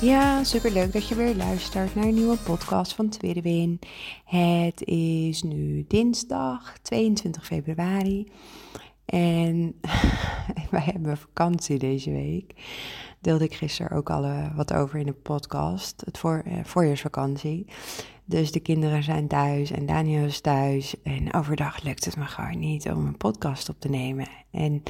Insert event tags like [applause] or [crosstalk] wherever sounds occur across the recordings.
Ja, super leuk dat je weer luistert naar een nieuwe podcast van Tweede Win. Het is nu dinsdag 22 februari en [laughs] wij hebben vakantie deze week. Deelde ik gisteren ook al eh, wat over in de podcast, het voor, eh, voorjaarsvakantie. Dus de kinderen zijn thuis en Daniel is thuis. En overdag lukt het me gewoon niet om een podcast op te nemen. En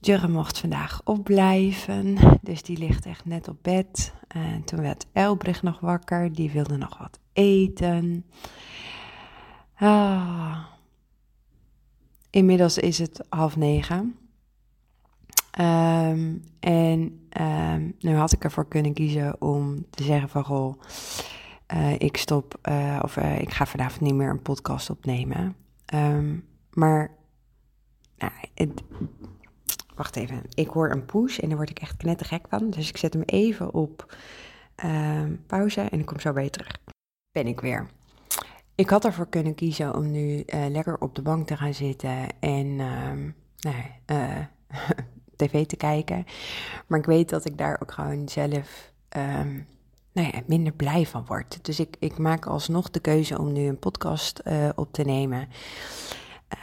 Jurre mocht vandaag opblijven, dus die ligt echt net op bed. En toen werd Elbricht nog wakker, die wilde nog wat eten. Ah. Inmiddels is het half negen. Ehm, en um, nu had ik ervoor kunnen kiezen om te zeggen van goh, uh, ik stop uh, of uh, ik ga vanavond niet meer een podcast opnemen. Um, maar nou, het, wacht even, ik hoor een push en daar word ik echt knettergek van. Dus ik zet hem even op pauze en ik kom zo weer terug. Ben ik weer. Ik had ervoor kunnen kiezen om nu lekker op de bank te gaan zitten en nou, [laughs] tv te kijken. Maar ik weet dat ik daar ook gewoon zelf um, nou ja, minder blij van word. Dus ik, ik maak alsnog de keuze om nu een podcast uh, op te nemen.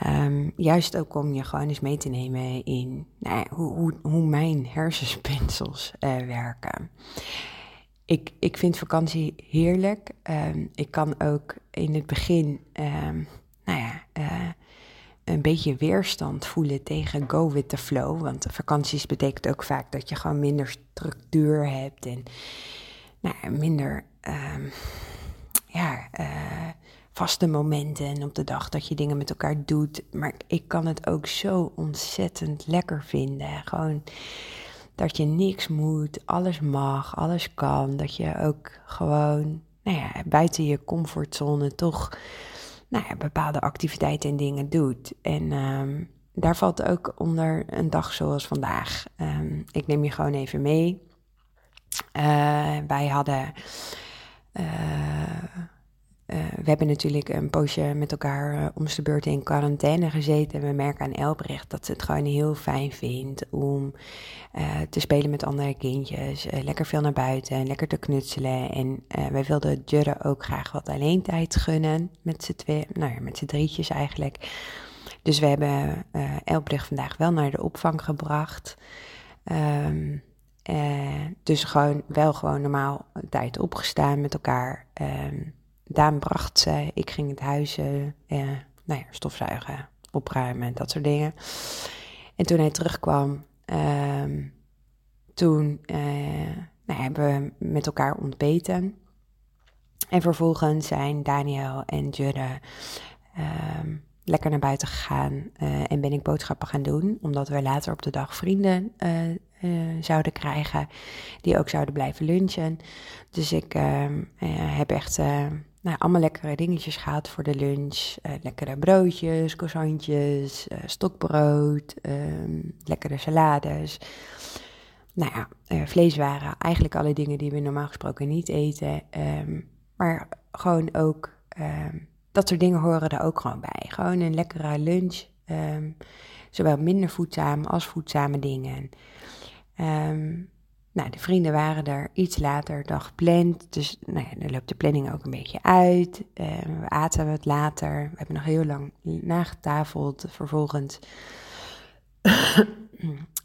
Um, juist ook om je gewoon eens mee te nemen in nou ja, hoe, hoe, mijn hersenspinsels uh, werken. Ik, ik vind vakantie heerlijk. Um, ik kan ook in het begin, nou ja, uh, een beetje weerstand voelen tegen go with the flow. Want vakanties betekent ook vaak dat je gewoon minder structuur hebt en nou, minder um, ja, uh, vaste momenten op de dag dat je dingen met elkaar doet. Maar ik kan het ook zo ontzettend lekker vinden. Gewoon dat je niks moet, alles mag, alles kan. Dat je ook gewoon nou ja, buiten je comfortzone toch nou ja, bepaalde activiteiten en dingen doet. En um, daar valt ook onder een dag zoals vandaag. Um, ik neem je gewoon even mee. Uh, wij hadden. Uh, uh, we hebben natuurlijk een poosje met elkaar uh, om de beurt in quarantaine gezeten. We merken aan Elbrecht dat ze het gewoon heel fijn vindt om uh, te spelen met andere kindjes. lekker veel naar buiten, lekker te knutselen. En wij wilden Jurre ook graag wat alleen tijd gunnen. Met z'n twee, nou ja, met z'n drietjes eigenlijk. Dus we hebben Elbrecht vandaag wel naar de opvang gebracht. Um, dus gewoon wel gewoon normaal tijd opgestaan met elkaar. Um, Daan bracht ze, ik ging het huis uh, nou ja, stofzuigen, opruimen, dat soort dingen. En toen hij terugkwam, uh, toen uh, nou, hebben we met elkaar ontbeten. En vervolgens zijn Daniel en Judde ehm, lekker naar buiten gegaan uh, en ben ik boodschappen gaan doen, omdat we later op de dag vrienden zouden krijgen die ook zouden blijven lunchen. Dus ik ehm, heb echt nou, allemaal lekkere dingetjes gehad voor de lunch. Uh, lekkere broodjes, croissantjes, uh, stokbrood, um, lekkere salades. Nou ja, uh, vleeswaren, eigenlijk alle dingen die we normaal gesproken niet eten. Um, maar gewoon ook, um, dat soort dingen horen er ook gewoon bij. Gewoon een lekkere lunch, zowel minder voedzaam als voedzame dingen. Nou, de vrienden waren er iets later dan gepland. Dus nou ja, dan loopt de planning ook een beetje uit. Uh, we aten wat later. We hebben nog heel lang nagetafeld. Vervolgens [clears throat]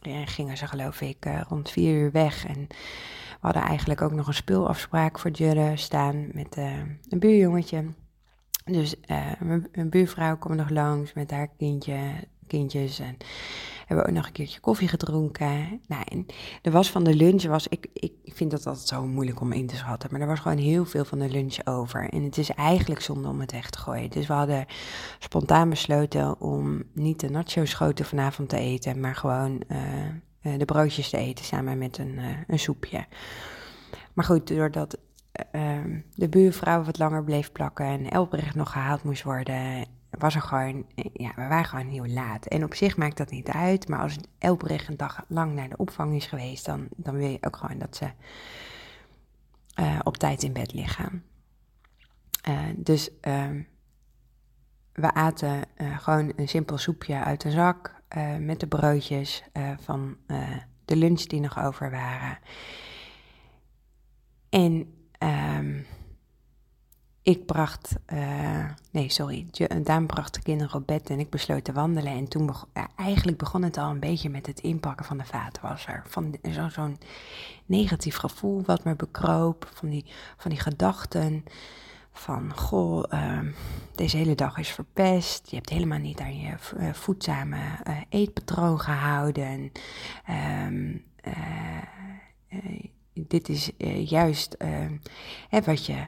ja, gingen ze geloof ik uh, rond vier uur weg. En we hadden eigenlijk ook nog een speelafspraak voor Jurre staan met uh, een buurjongetje. Dus mijn buurvrouw kwam nog langs met haar kindje kindjes en hebben we ook nog een keertje koffie gedronken. Nou, er was van de lunch, was, ik, ik vind dat altijd zo moeilijk om in te schatten, maar er was gewoon heel veel van de lunch over. En het is eigenlijk zonde om het weg te gooien. Dus we hadden spontaan besloten om niet de nacho-schoten vanavond te eten, maar gewoon uh, uh, de broodjes te eten samen met een, uh, een soepje. Maar goed, doordat ehm, de buurvrouw wat langer bleef plakken en Elbrecht nog gehaald moest worden was er gewoon, ja, we waren gewoon heel laat. En op zich maakt dat niet uit, maar als Elbrecht een dag lang naar de opvang is geweest, dan, dan wil je ook gewoon dat ze uh, op tijd in bed liggen. Uh, dus uh, we aten gewoon een simpel soepje uit de zak met de broodjes van de lunch die nog over waren. En um, ik bracht, uh, nee sorry, Daan bracht de kinderen op bed en ik besloot te wandelen. En toen begon, eigenlijk begon het al een beetje met het inpakken van de vaatwasser. Van zo'n zo negatief gevoel wat me bekroop, van die, van die gedachten van, goh, uh, deze hele dag is verpest. Je hebt helemaal niet aan je uh, voedzame eetpatroon gehouden. Um, dit is juist hè, wat je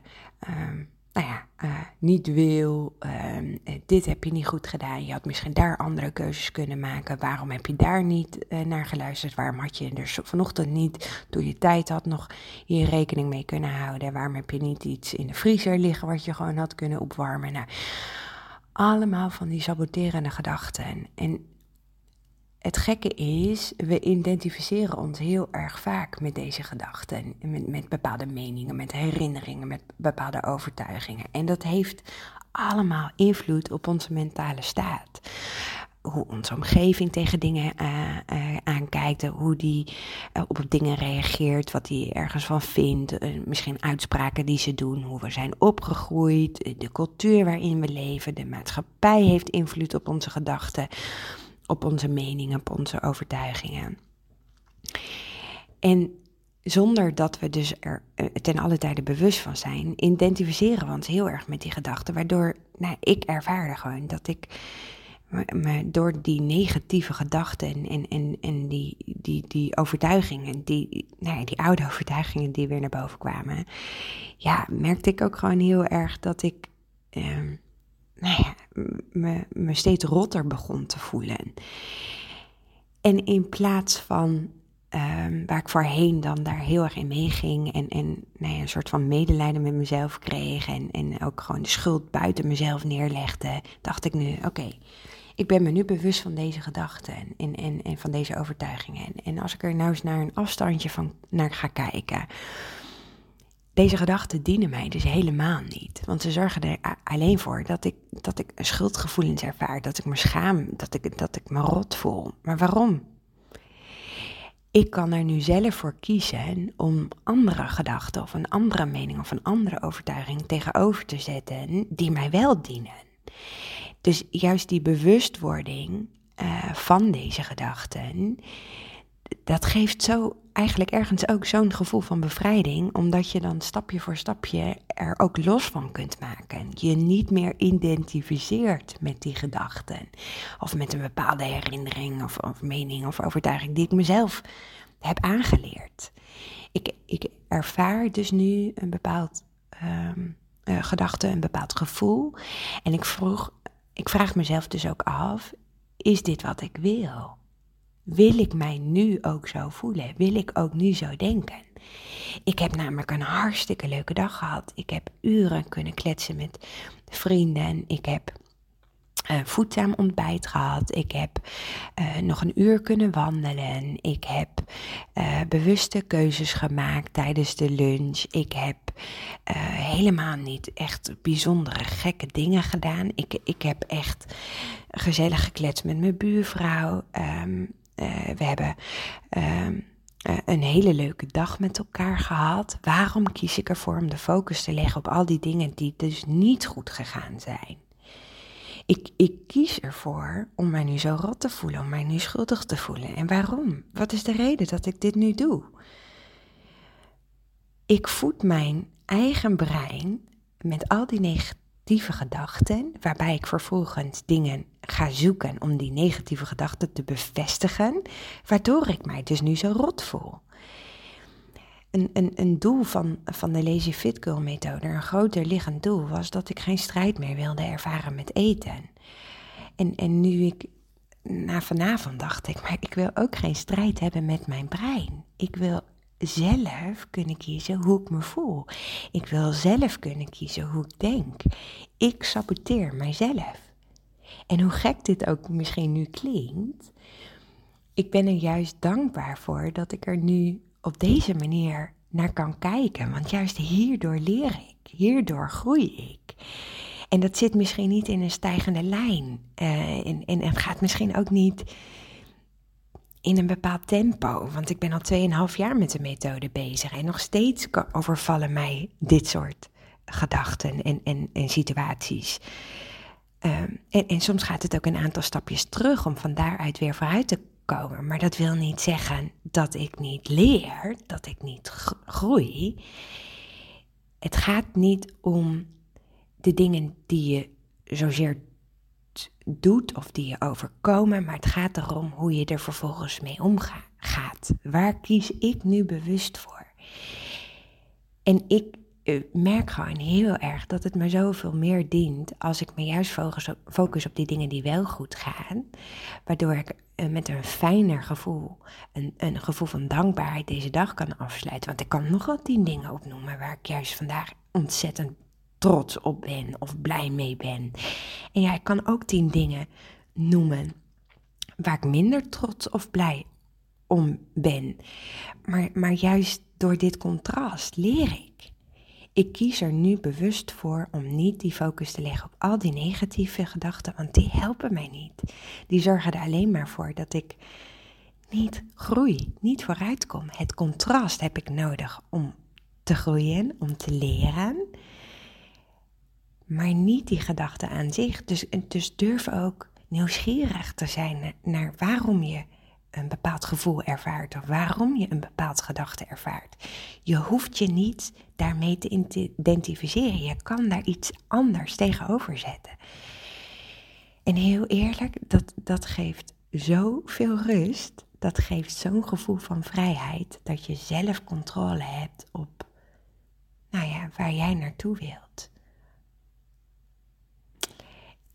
nou ja, uh, niet wil, uh, dit heb je niet goed gedaan, je had misschien daar andere keuzes kunnen maken, waarom heb je daar niet uh, naar geluisterd, waarom had je er vanochtend niet, toen je tijd had, nog hier rekening mee kunnen houden, waarom heb je niet iets in de vriezer liggen wat je gewoon had kunnen opwarmen. Nou, allemaal van die saboterende gedachten. En het gekke is, we identificeren ons heel erg vaak met deze gedachten, met, met bepaalde meningen, met herinneringen, met bepaalde overtuigingen. En dat heeft allemaal invloed op onze mentale staat. Hoe onze omgeving tegen dingen uh, uh, aankijkt, hoe die uh, op dingen reageert, wat die ergens van vindt, misschien uitspraken die ze doen, hoe we zijn opgegroeid, de cultuur waarin we leven, de maatschappij heeft invloed op onze gedachten op onze meningen, op onze overtuigingen. En zonder dat we dus er eh, ten alle tijde bewust van zijn, identificeren we ons heel erg met die gedachten. Waardoor nou, ik ervaarde gewoon dat ik me door die negatieve gedachten en, en, en die, die, die overtuigingen, die, nou die oude [laughs] overtuigingen die weer naar boven kwamen, ja, merkte ik ook gewoon heel erg dat ik. Eh, nou ja, me, me steeds rotter begon te voelen. En in plaats van um, waar ik voorheen dan daar heel erg in meeging en, en nou ja, een soort van medelijden met mezelf kreeg en, en ook gewoon de schuld buiten mezelf neerlegde, dacht ik nu, oké, ik ben me nu bewust van deze gedachten en, en, en van deze overtuigingen. En, en als ik er nou eens naar een afstandje van naar ga kijken, deze gedachten dienen mij dus helemaal niet. Want ze zorgen er alleen voor dat ik, dat ik schuldgevoelens ervaar, dat ik me schaam, dat ik, dat ik me rot voel. Maar waarom? Ik kan er nu zelf voor kiezen om andere gedachten of een andere mening of een andere overtuiging tegenover te zetten die mij wel dienen. Dus juist die bewustwording uh, van deze gedachten, dat geeft zo eigenlijk ergens ook zo'n gevoel van bevrijding, omdat je dan stapje voor stapje er ook los van kunt maken. Je niet meer identificeert met die gedachten of met een bepaalde herinnering of, of mening of overtuiging die ik mezelf heb aangeleerd. Ik, ik ervaar dus nu een bepaald um, uh, gedachte, een bepaald gevoel. En ik, vroeg, ik vraag mezelf dus ook af: is dit wat ik wil? Wil ik mij nu ook zo voelen? Wil ik ook nu zo denken? Ik heb namelijk een hartstikke leuke dag gehad. Ik heb uren kunnen kletsen met vrienden. Ik heb uh, voedzaam ontbijt gehad. Ik heb uh, nog een uur kunnen wandelen. Ik heb uh, bewuste keuzes gemaakt tijdens de lunch. Ik heb helemaal niet echt bijzondere gekke dingen gedaan. Ik, ik heb echt gezellig gekletst met mijn buurvrouw. Uh, we hebben uh, een hele leuke dag met elkaar gehad. Waarom kies ik ervoor om de focus te leggen op al die dingen die dus niet goed gegaan zijn? Ik, ik kies ervoor om mij nu zo rot te voelen, om mij nu schuldig te voelen. En waarom? Wat is de reden dat ik dit nu doe? Ik voed mijn eigen brein met al die negatieve gedachten, waarbij ik vervolgens dingen ga zoeken om die negatieve gedachten te bevestigen, waardoor ik mij dus nu zo rot voel. Een, een, een doel van, van de Lazy Fit Girl methode, een groter liggend doel, was dat ik geen strijd meer wilde ervaren met eten. En, en nu ik na vanavond dacht ik, maar ik wil ook geen strijd hebben met mijn brein. Ik wil zelf kunnen kiezen hoe ik me voel. Ik wil zelf kunnen kiezen hoe ik denk. Ik saboteer mijzelf. En hoe gek dit ook misschien nu klinkt, ik ben er juist dankbaar voor dat ik er nu op deze manier naar kan kijken. Want juist hierdoor leer ik, hierdoor groei ik. En dat zit misschien niet in een stijgende lijn. En, en gaat misschien ook niet in een bepaald tempo. Want ik ben al 2,5 jaar met de methode bezig. En nog steeds overvallen mij dit soort gedachten en, en, en situaties. Ehm, en, en soms gaat het ook een aantal stapjes terug om van daaruit weer vooruit te komen. Maar dat wil niet zeggen dat ik niet leer, dat ik niet groei. Het gaat niet om de dingen die je zozeer doet of die je overkomen, maar het gaat erom hoe je er vervolgens mee omgaat. Waar kies ik nu bewust voor? En ik uh, merk gewoon heel erg dat het me zoveel meer dient als ik me juist focus op, focus op die dingen die wel goed gaan. Waardoor ik uh, met een fijner gevoel, een, een gevoel van dankbaarheid deze dag kan afsluiten. Want ik kan nog wel tien dingen opnoemen waar ik juist vandaag ontzettend trots op ben of blij mee ben. En ja, ik kan ook tien dingen noemen waar ik minder trots of blij om ben. Maar, maar juist door dit contrast leer ik. Ik kies er nu bewust voor om niet die focus te leggen op al die negatieve gedachten, want die helpen mij niet. Die zorgen er alleen maar voor dat ik niet groei, niet vooruit kom. Het contrast heb ik nodig om te groeien, om te leren, maar niet die gedachten aan zich. Dus, dus durf ook nieuwsgierig te zijn naar waarom je een bepaald gevoel ervaart of waarom je een bepaald gedachte ervaart. Je hoeft je niet daarmee te identificeren. Je kan daar iets anders tegenover zetten. En heel eerlijk, dat, dat geeft zoveel rust. Dat geeft zo'n gevoel van vrijheid dat je zelf controle hebt op nou ja, waar jij naartoe wilt.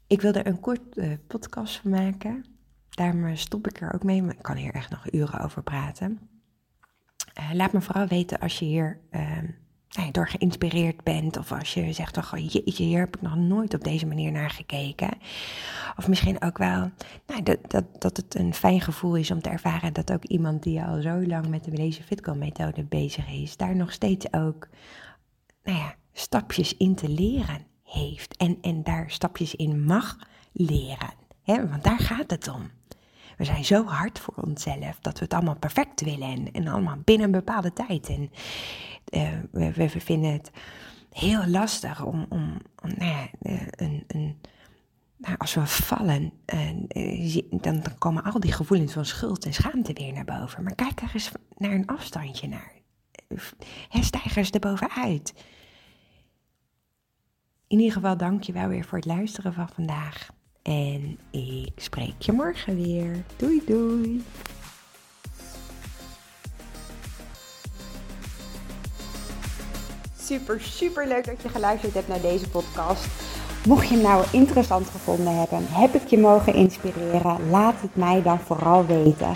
Ik wil er een kort uh, podcast van maken. Daarom stop ik er ook mee, maar ik kan hier echt nog uren over praten. Uh, laat me vooral weten als je hier uh, nou, door geïnspireerd bent. Of als je zegt, oh hier heb ik nog nooit op deze manier naar gekeken. Of misschien ook wel nou, dat, dat, dat het een fijn gevoel is om te ervaren dat ook iemand die al zo lang met de deze Fitco-methode bezig is, daar nog steeds ook nou ja, stapjes in te leren heeft. En, en daar stapjes in mag leren. Hè? Want daar gaat het om. We zijn zo hard voor onszelf dat we het allemaal perfect willen en, en allemaal binnen een bepaalde tijd. En uh, we, we, vinden het heel lastig om, om, om nou eh, nou, als we vallen, uh, dan, komen al die gevoelens van schuld en schaamte weer naar boven. Maar kijk er eens naar een afstandje naar. Stijg er eens. In ieder geval dank je wel weer voor het luisteren van vandaag. En ik spreek je morgen weer. Doei doei. Super, super leuk dat je geluisterd hebt naar deze podcast. Mocht je hem nou interessant gevonden hebben, heb ik je mogen inspireren, laat het mij dan vooral weten.